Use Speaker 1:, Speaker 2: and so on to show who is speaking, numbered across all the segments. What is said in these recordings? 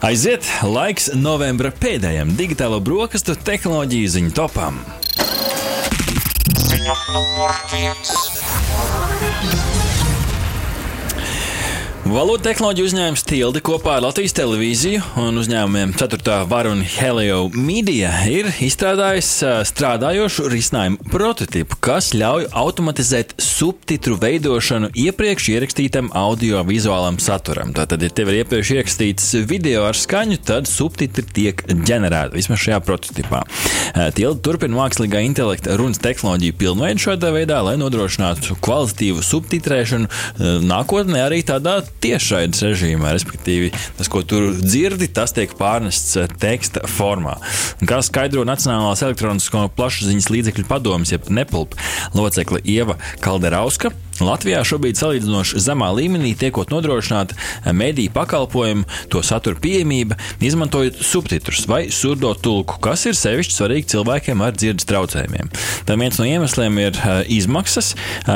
Speaker 1: Aiziet laiks novembra pēdējiem digitālo brokastu tehnoloģiju ziņu topam. Ziņa numur viens. Valodu tehnoloģiju uzņēmums Tilde kopā ar Latvijas televīziju un uzņēmumiem 4. vara un Helio Media ir izstrādājis strādājošu risinājumu prototipu, kas ļauj automatizēt subtitru veidošanu iepriekš ierakstītam audio-vizuālam saturam. Tātad, ja tev ir iepriekš ierakstīts video ar skaņu, tad subtitri tiek ģenerēti vismaz šajā prototipā. Tilde turpina mākslīgā intelekta runas tehnoloģiju pilnveidu šādā veidā, lai nodrošinātu kvalitatīvu subtitrēšanu nākotnē arī tādā tiešraides režīmā, respektīvi tas, ko tur dzirdi, tas tiek pārnests eh, teksta formā. Un kā skaidro Nacionālās elektronisko plašsaziņas līdzekļu padomus, jeb nepulp locekle Ieva Kalderauska. Latvijā šobrīd salīdzinoši zemā līmenī tiekot nodrošināta eh, mediju pakalpojumu, to satura pieejamība, izmantojot subtitrus vai surdo tulku, kas ir sevišķi svarīgi cilvēkiem ar dzirdes traucējumiem. Tam viens no iemesliem ir eh, izmaksas,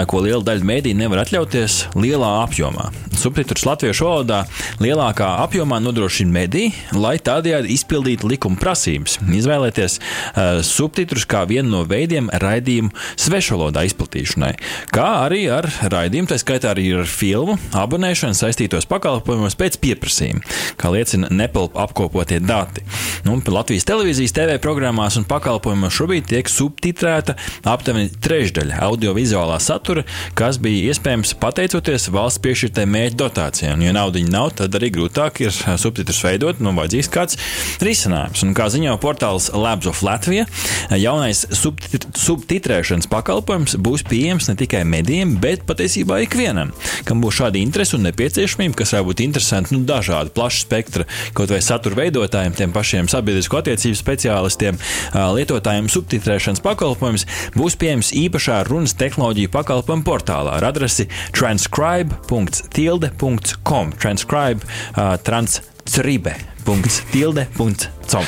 Speaker 1: ko liela daļa mediju nevar atļauties lielā apjomā. Subtitrus latviešu valodā lielākā apjomā nodrošina mediji, lai tādējādi izpildītu likuma prasības. Izvēlēties uh, subtitrus kā vienu no veidiem raidījumu svešvalodā izplatīšanai, kā arī ar raidījumu, tā skaitā arī ar filmu abonēšanu saistītos pakalpojumos pēc pieprasījuma, kā liecina Nepelpa apkopotie dati. Nu, Latvijas televīzijas TV programmās un pakalpojumos šobrīd tiek subtitrēta aptuveni trešdaļa audiovizuālā satura, kas bija iespējams pateicoties valsts piešķirtai mērķi dotācijām. Ja naudiņa nav, tad arī grūtāk ir subtitrus veidot, nu, vajadzīgs kāds risinājums. Un, kā ziņo portāls Labs of Latvija, jaunais subtitr subtitrēšanas pakalpojums būs pieejams ne tikai medijiem, bet patiesībā ikvienam, kam būs šāda interese un nepieciešamība, kas var būt interesanti nu, dažādi plaša spektra, kaut vai satura veidotājiem, tiem pašiem sabiedrisko attiecību speciālistiem, lietotājiem subtitrēšanas pakalpojums būs pieejams īpašā runas tehnoloģiju pakalpojumu portālā ar adresi transcribe.tilde tilde.com, transcribe, uh, transcribe.tilde.com.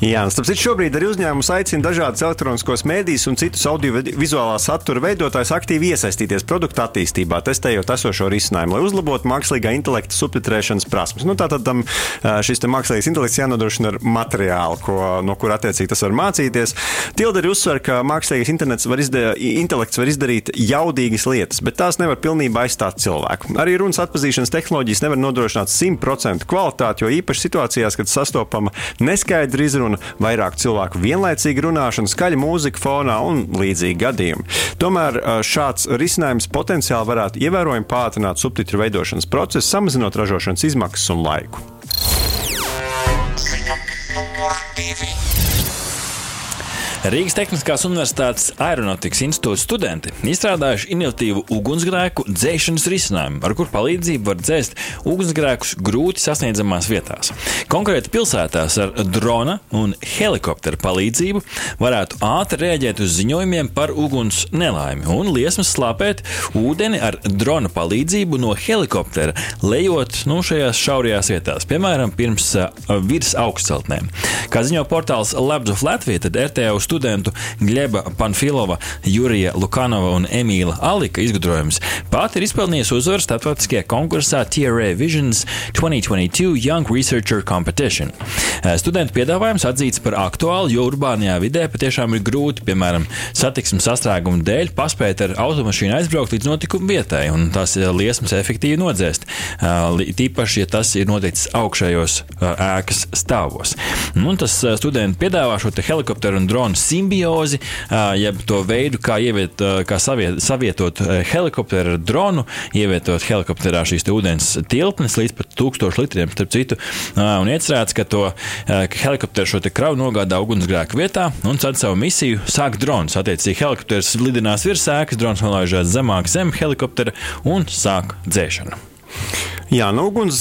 Speaker 2: Jā, starp citu, šobrīd arī uzņēmums aicina dažādas elektroniskos mēdījus un citus audio-vizuālā satura veidotājus aktīvi iesaistīties produktu attīstībā, testējot esošo risinājumu, lai uzlabotu mākslīgā intelekta subtitrēšanas prasmes. Nu, Tātad tam šis mākslīgais intelekts jānodrošina ar materiālu, ko, no kura attiecīgi tas var mācīties. Tilde arī uzsver, ka mākslīgais var izdarīt, intelekts var izdarīt jaudīgas lietas, bet tās nevar pilnībā aizstāt cilvēku. Arī runas atpazīšanas tehnoloģijas nevar nodrošināt 100% kvalitāti, jo īpaši situācijās, kad sastopama neskaidra izruna un vairāk cilvēku vienlaicīga runāšana, skaļa mūzika fonā un līdzīgi gadījumi. Tomēr šāds risinājums potenciāli varētu ievērojami pātrināt subtitru veidošanas procesu, samazinot ražošanas izmaksas un laiku. Numur divi.
Speaker 1: Rīgas Tehniskās Universitātes Aeronautikas institūta studenti izstrādājuši inovatīvu ugunsgrēku dzēšanas risinājumu, ar kuru palīdzību var dzēst ugunsgrēkus grūti sasniedzamās vietās. Konkrēti pilsētās ar drona un helikoptera palīdzību varētu ātri rēģēt uz ziņojumiem par uguns nelaimi un liesmas slāpēt ūdeni ar drona palīdzību no helikoptera, lejot nu, šajās šaurajās vietās, piemēram, pirms uh, virs augstceltnēm. Kā ziņo portāls Labs of Latvija, tad RTO studentu Gleba Panfilova, Jurija Lukanova un Emīla Alika izgudrojums pat ir izpelnījis uzvaru starptautiskajā konkursā TRA Visions 2022 Young Researcher Competition. Eh, studentu piedāvājums atzīts par aktuālu, jo urbānajā vidē patiešām ir grūti, piemēram, satiksmes sastrēguma dēļ, paspēt ar automašīnu aizbraukt līdz notikuma vietai un tās eh, liesmas efektīvi nodzēst. Eh, tīpaši, ja tas ir noticis augšējos ēkas stāvos. Un tas studentu piedāvā šo helikopteru un dronu simbiozi, jeb to veidu, kā, ieviet, kā saviet, savietot helikopteru ar dronu, ievietot helikopterā šīs ūdens tilpnes līdz pat tūkstošu litriem, starp citu. Un iecerēts, ka to ka helikopteru šo kravu nogādā ugunsgrēka vietā un tad savu misiju sāk drons. Attiecīgi, helikopters lidinās virs ēkas, drons nolaižās zemāk zem helikoptera un sāk dzēšanu.
Speaker 2: Jā, nu, uguns,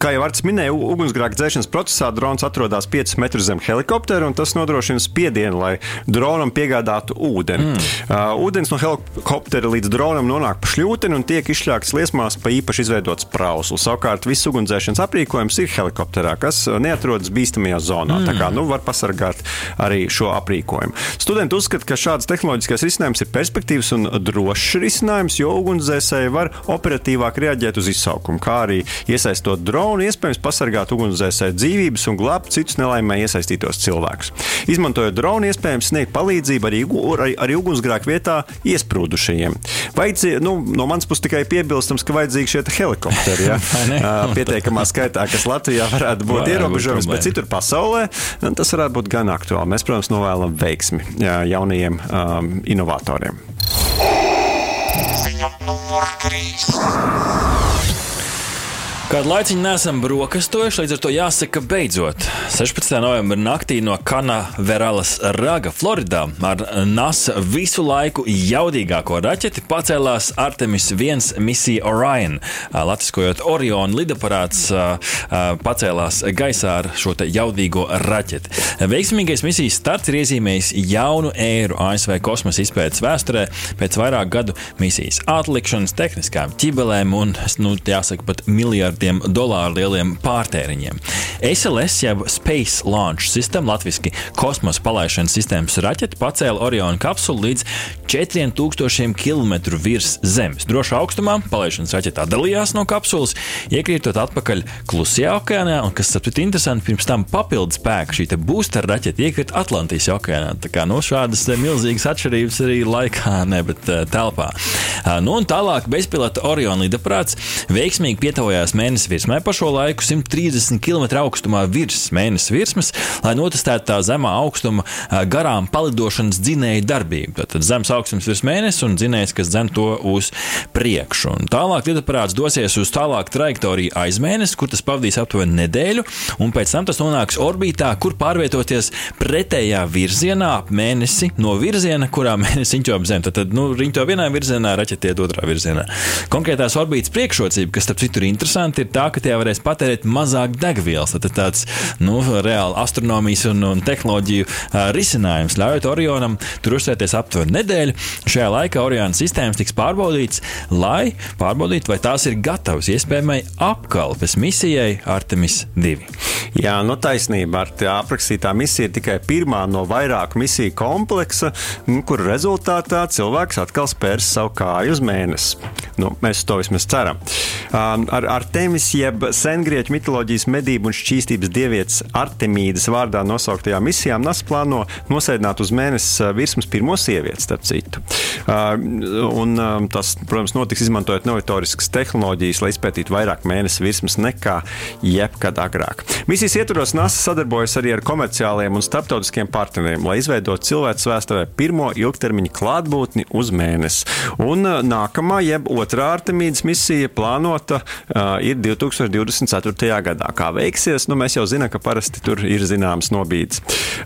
Speaker 2: kā jau Arts minēja, ugunsgrēka dzēšanas procesā drons atrodas 5 metrus zem helikoptera, un tas nodrošina spiedienu, lai dronam piegādātu ūdeni. Mm. Uh, ūdens no helikoptera līdz dronam nonāk pa šļūteni un tiek izšļākts liesmās pa īpaši izveidots prausls. Savukārt viss ugunsdzēšanas aprīkojums ir helikopterā, kas neatrodas bīstamajā zonā. Mm. Tā kā nu, var pasargāt arī šo aprīkojumu. Studenti uzskata, ka šāds tehnoloģiskais risinājums ir perspektīvs un drošs risinājums, jo ugunsdzēsēji var operatīvāk reaģēt uz izsaukumu. Kā kā arī iesaistot dronu, iespējams pasargāt ugunsdzēsēju dzīvības un glābt citus nelaimē iesaistītos cilvēkus. Izmantojot dronu, iespējams sniegt palīdzību arī, arī, arī ugunsgrēku vietā iesprūdušajiem. Vajadzī, nu, no manas puses tikai piebilstams, ka vajadzīgi šie helikopteri. Ja? Pietiekamā skaitā, kas Latvijā varētu būt ierobežojums, bet citur pasaulē tas varētu būt gan aktuāli. Mēs, protams, novēlam veiksmi jaunajiem um, inovatoriem. Ziņa numur 3.
Speaker 1: Kādu laiciņu nesam brokastojuši, līdz ar to jāsaka, beidzot. 16. novembrī naktī no Kanaveralas raga Floridā ar NASA visu laiku jaudīgāko raķeti pacēlās Artemis 1 misija Orion. Latviskojot Orion lidaparāts pacēlās gaisā ar šo jaudīgo raķeti. Veiksmīgais misijas starts ir iezīmējis jaunu ēru ASV kosmosa izpētes vēsturē pēc vairāk gadu misijas atlikšanas, tehniskām ķibelēm un, nu, jāsaka, pat miljardiem dolāru lieliem pārtēriņiem. SLS, jeb Space Launch System, latviešu kosmosa palaišanas sistēmas raķete, pacēla Oriona kapsulu līdz 4000 km virs Zemes. Drošā augstumā palaišanas raķetā dalījās no kapsulas, iekrītot atpakaļ klusajā okeānā, un kas, starp citu, interesanti, pirms tam papildus spēka šī booster raķete iekrita Atlantijas okeānā. Tā kā no nu, šādas milzīgas atšķirības arī laikā, ne, bet uh, telpā. Uh, nu, un tālāk bezpilota Oriona lidaprāts veiksmīgi pietuvojās mēnesi virsmai pa šo laiku 130 km augstumā virs mēnesi virsmas, lai notestētu tā zemā augstuma garām palidošanas dzinēja darbību. Tad zemes augstums virs mēnesi un dzinējs, kas dzen to uz priekšu. Un tālāk lidaparāts dosies uz tālāku trajektoriju aiz mēnesi, kur tas pavadīs aptuveni nedēļu, un pēc tam tas nonāks orbītā, kur pārvietoties pretējā virzienā ap mēnesi no virziena, kurā mēnesis riņķo ap Zemi. Tad, tad nu, riņķo vienā virzienā, raķetiet otrā virzienā. Konkrētās orbītas priekšrocība, kas starp citu ir interesanti, ir tā, ka tie varēs patērēt mazāk degvielas. Tas tāds nu, reāli astronomijas un, un tehnoloģiju uh, risinājums, ļaujot Orionam tur uzsēties aptuveni nedēļu. Šajā laikā Oriona sistēmas tiks pārbaudītas, lai pārbaudītu, vai tās ir gatavas iespējamai apkalpes misijai Artemis 2.
Speaker 2: Jā, nu taisnība. Ar tā aprakstītā misija ir tikai pirmā no vairāku misiju kompleksa, nu, kur rezultātā cilvēks atkal spērs savu kāju uz mēnesi. Nu, mēs to vismaz ceram. Ar Artemis, jeb sengrieķu mitoloģijas medību un šķīstības dievietes Artemīdas vārdā nosauktajām misijām, NASA plāno nosēdināt uz mēnesi virsmas pirmo sievieti, starp citu. Un tas, protams, notiks izmantojot novatoriskas tehnoloģijas, lai izpētītu vairāk mēnesi virsmas nekā jebkad agrāk. Misijas ietvaros NASA sadarbojas arī ar komerciāliem un starptautiskiem partneriem, lai izveidotu cilvēces vēsturē pirmo ilgtermiņa klātbūtni uz mēnesi. Un nākamā, jeb otrā Artemīdas misija plānota uh, ir 2024. gadā. Kā veiksies, nu, mēs jau zinām, ka parasti tur ir zināms nobīdes.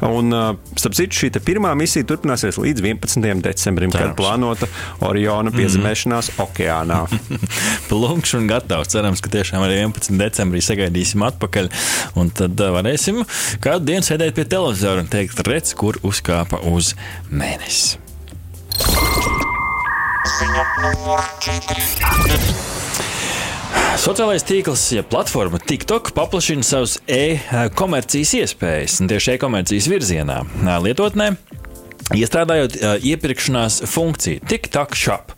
Speaker 2: Un, starp citu, šī pirmā misija turpināsies līdz 11. decembrim, Cerams. kad plānota Oriona piezemēšanās mm. okeānā.
Speaker 1: Plunkš un gatavs. Cerams, ka tiešām arī 11. decembrī sagaidīsim atpakaļ. Un tad varēsim kādu dienu sēdēt pie televizora un teikt, redz, kur uzkāpa uz mēnesi. Ziņa numur 4. Sociālais tīkls, ja platforma TikTok paplašina savus e-komercijas iespējas tieši e-komercijas virzienā. Lietotnē Iestrādājot uh, iepirkšanās funkciju, TikTok Shop.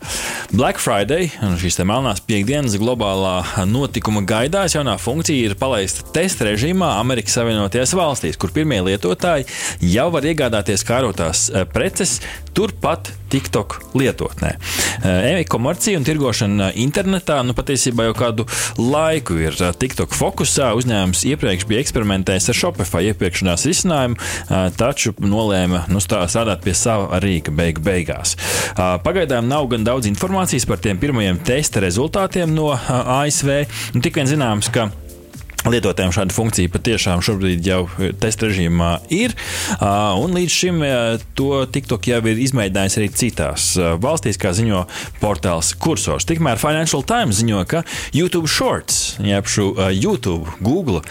Speaker 1: Black Friday šīs melnās piekdienas globālā notikuma gaidās jaunā funkcija ir palaista testa režīmā Amerikas Savienotajās valstīs, kur pirmie lietotāji jau var iegādāties kārotās preces turpat TikTok lietotnē. E-komercija un tirgošana internetā nu, patiesībā jau kādu laiku ir TikTok fokusā. Uzņēmums iepriekš bija eksperimentējis ar Shopify iepirkšanās risinājumu, taču nolēma nu, strādāt pie sava rīka beigu beigās. Pagaidām nav gan daudz informācijas par tiem pirmajiem testa rezultātiem no ASV. Nu, tik vien zināms, ka Lietotājiem šāda funkcija patiešām šobrīd jau testa režīmā ir, un līdz šim to TikTok jau ir izmēģinājis arī citās valstīs, kā ziņo portāls Kursors. Tikmēr Financial Times ziņo, ka YouTube Shorts, jeb šo YouTube, Google,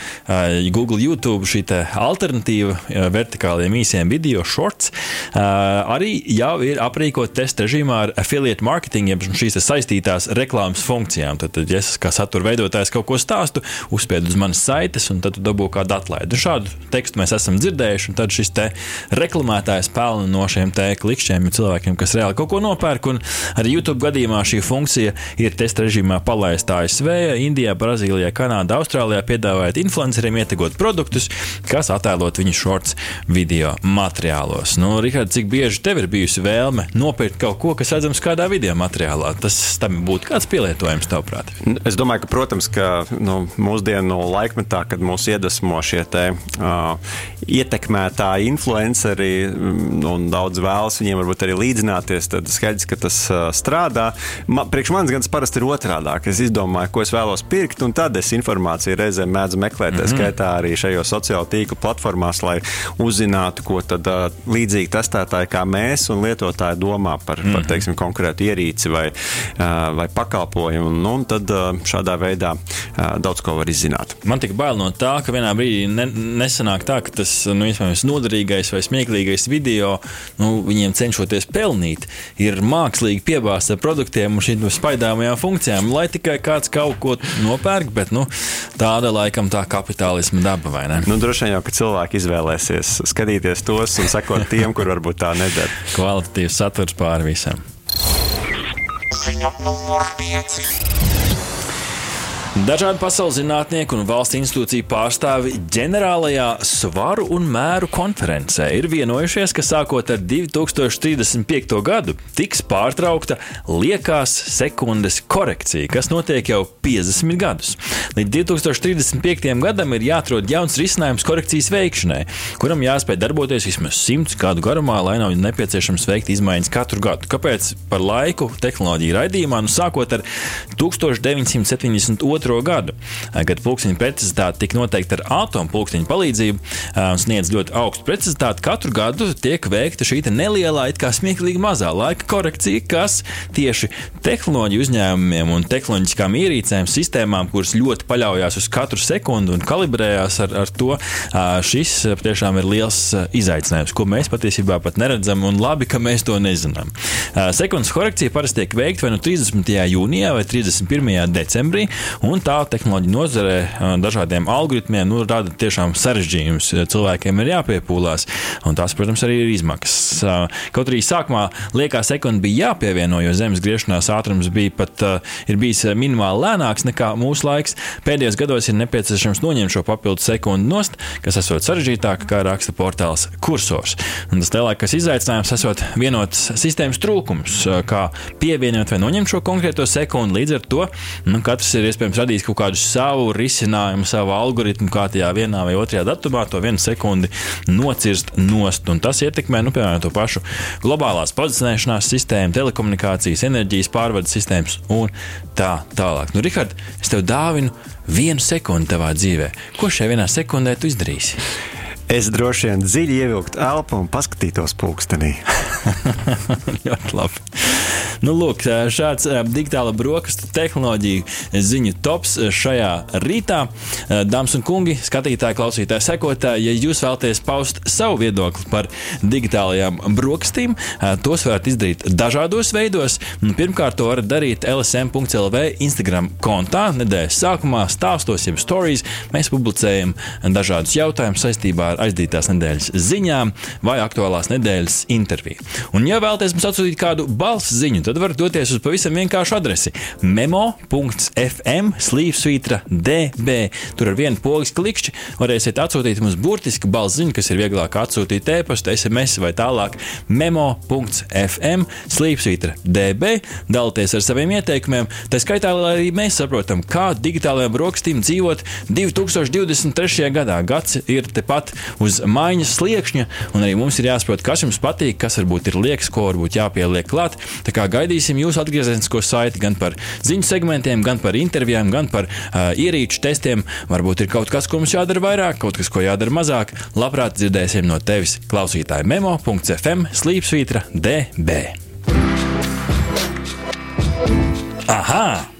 Speaker 1: Google YouTube šī alternatīva vertikāliem īsiem video shorts, arī jau ir aprīkot testa režīmā ar affiliate marketing, jeb šīs saistītās reklāmas funkcijām. Tad ja es kā satura veidotājs kaut ko stāstu, uzspiedu uz manas saites, un tad dabū kādu atlaidi. Šādu tekstu mēs esam dzirdējuši, un tad šis reklamētājs pelna no šiem klikšķiem cilvēkiem, kas reāli kaut ko nopērk. Un arī YouTube gadījumā šī funkcija ir testa režīmā palaista ASV, Indijā, Brazīlijā, Kanādā, Austrālijā, piedāvājot influenceriem ietekot produktus, kas attēlot viņu shorts video materiālos. Nu, Rihard, cik bieži tev ir bijusi vēlme nopirkt kaut ko, kas redzams kādā video materiālā? Tas tam būtu kāds pielietojums, tavuprāt?
Speaker 2: Es domāju, ka, protams, ka nu, mūsdienu laikmetā, kad mūs iedvesmo šie te, uh, ietekmētāji, influenceri mm, un daudz vēlas viņiem varbūt arī līdzināties, tad skaidrs, ka tas uh, strādā. Ma, priekš manis gan tas parasti ir otrādāk. Es izdomāju, ko es vēlos pirkt, un tad es informāciju reizēm mēdzu meklēt, mm -hmm. skaitā arī šajos sociālo tīklu platformās, lai uzzinātu, ko tad uh, līdzīgi testētāji kā mēs un lietotāji domā par, mm -hmm. par mhm. teiksim, konkrētu ierīci vai, uh, vai pakalpojumu. Nu, un tad uh, šādā veidā uh, daudz ko var izzināt.
Speaker 1: Man tik bail no tā, ka vienā brīdī ne, nesanāk tā, ka tas nu, noderīgais vai smieklīgais video, nu, viņiem cenšoties pelnīt, ir mākslīgi piebāzts ar produktiem un šīm spaidāmajām funkcijām, lai tikai kāds kaut ko nopērk, bet nu, tāda laikam tā kapitālisma daba, vai ne?
Speaker 2: Nu, droši vien jau, ka cilvēki izvēlēsies skatīties tos un sekot tiem, kur varbūt tā nedara.
Speaker 1: Kvalitatīvs saturs pāri visam. Ziņa numur 5. Dažādi pasaules zinātnieki un valsts institūciju pārstāvi ģenerālajā svaru un mēru konferencē ir vienojušies, ka sākot ar 2035. gadu tiks pārtraukta liekās sekundes korekcija, kas notiek jau 50 gadus. Līdz 2035. gadam ir jāatrod jauns risinājums korekcijas veikšanai, kuram jāspēj darboties vismaz 100 gadu garumā, lai nav nepieciešams veikt izmaiņas katru gadu. Kāpēc par laiku tehnoloģiju raidījumā, nu sākot ar 1972 gadu, kad pulksteņa precizitāte tika noteikta ar atomu pulksteņa palīdzību un sniedz ļoti augstu precizitāti. Katru gadu tiek veikta šī nelielā, it kā smieklīgi mazā laika korekcija, kas tieši tehnoloģiju uzņēmumiem un tehnoloģiskām ierīcēm, sistēmām, kuras ļoti paļaujas uz katru sekundi un kalibrējās ar, ar to, šis tiešām ir liels izaicinājums, ko mēs patiesībā pat neredzam, un labi, ka mēs to nezinām. Sekundes korekcija parasti tiek veikta vai nu 30. jūnijā vai 31. decembrī, Un tā tehnoloģija nozarē dažādiem algoritmiem nu, rada tiešām sarežģījumus. Cilvēkiem ir jāpiepūlās, un tās, protams, arī ir izmaksas. Kaut arī sākumā liekā sekunde bija jāpievieno, jo zemes griešanās ātrums bija pat ir bijis minimāli lēnāks nekā mūsu laiks. Pēdējos gados ir nepieciešams noņemt šo papildu sekundi nost, kas esot sarežģītāk, kā raksta portāls kursors. Un tas lielākais izaicinājums esot vienots sistēmas trūkums, kā pievienot vai noņemt šo konkrēto sekundi. Līdz ar to nu, katrs ir iespējams radīs kaut kādu savu risinājumu, savu algoritmu, kā tajā vienā vai otrajā datumā to vienu sekundi nocirst nost. Un tas ietekmē, nu, piemēram, to pašu globālās pozicionēšanās sistēmu, telekomunikācijas, enerģijas pārvades sistēmas un tā tālāk. Nu, Rihard, es tev dāvinu vienu sekundi tavā dzīvē. Ko šajā vienā sekundē tu izdarīsi?
Speaker 2: Es droši vien dziļi ievilktu elpu un paskatītos pulkstenī.
Speaker 1: Ļoti labi. Nu, lūk, šāds digitāla brokastu tehnoloģiju ziņu tops šajā rītā. Dāmas un kungi, skatītāji, klausītāji, sekotāji, ja jūs vēlaties paust savu viedokli par digitālajām brokastīm, tos varat izdarīt dažādos veidos. Nu, pirmkārt, to varat darīt LSM.CLV Instagram kontā. Nedēļas sākumā stāstos, jeb stories, mēs publicējam dažādus jautājumus saistībā ar aizdītās nedēļas ziņām vai aktuālās nedēļas interviju. Un, ja vēlaties mums atsūtīt kādu balss ziņu, tad varat doties uz pavisam vienkāršu adresi memo.fm slīpsvītra db. Tur ar vienu pogas klikšķi varēsiet atsūtīt mums burtiski balziņu, kas ir vieglāk atsūtīt e-pasta, SMS vai tālāk memo.fm slīpsvītra db. Dalieties ar saviem ieteikumiem, tā skaitā, lai arī mēs saprotam, kā digitālajām brokastīm dzīvot 2023. gadā. Gads ir tepat uz maiņas sliekšņa, un arī mums ir jāsaprot, kas jums patīk, kas varbūt ir liekas, ko varbūt jāpieliek klāt. Tā kā gaidīsim jūsu atgriezenisko saiti gan par ziņu segmentiem, gan par intervijām, gan par uh, ierīču testiem. Varbūt ir kaut kas, ko mums jādara vairāk, kaut kas, ko jādara mazāk. Labprāt dzirdēsim no tevis klausītāja memo.fm slīpsvītra DB. Aha!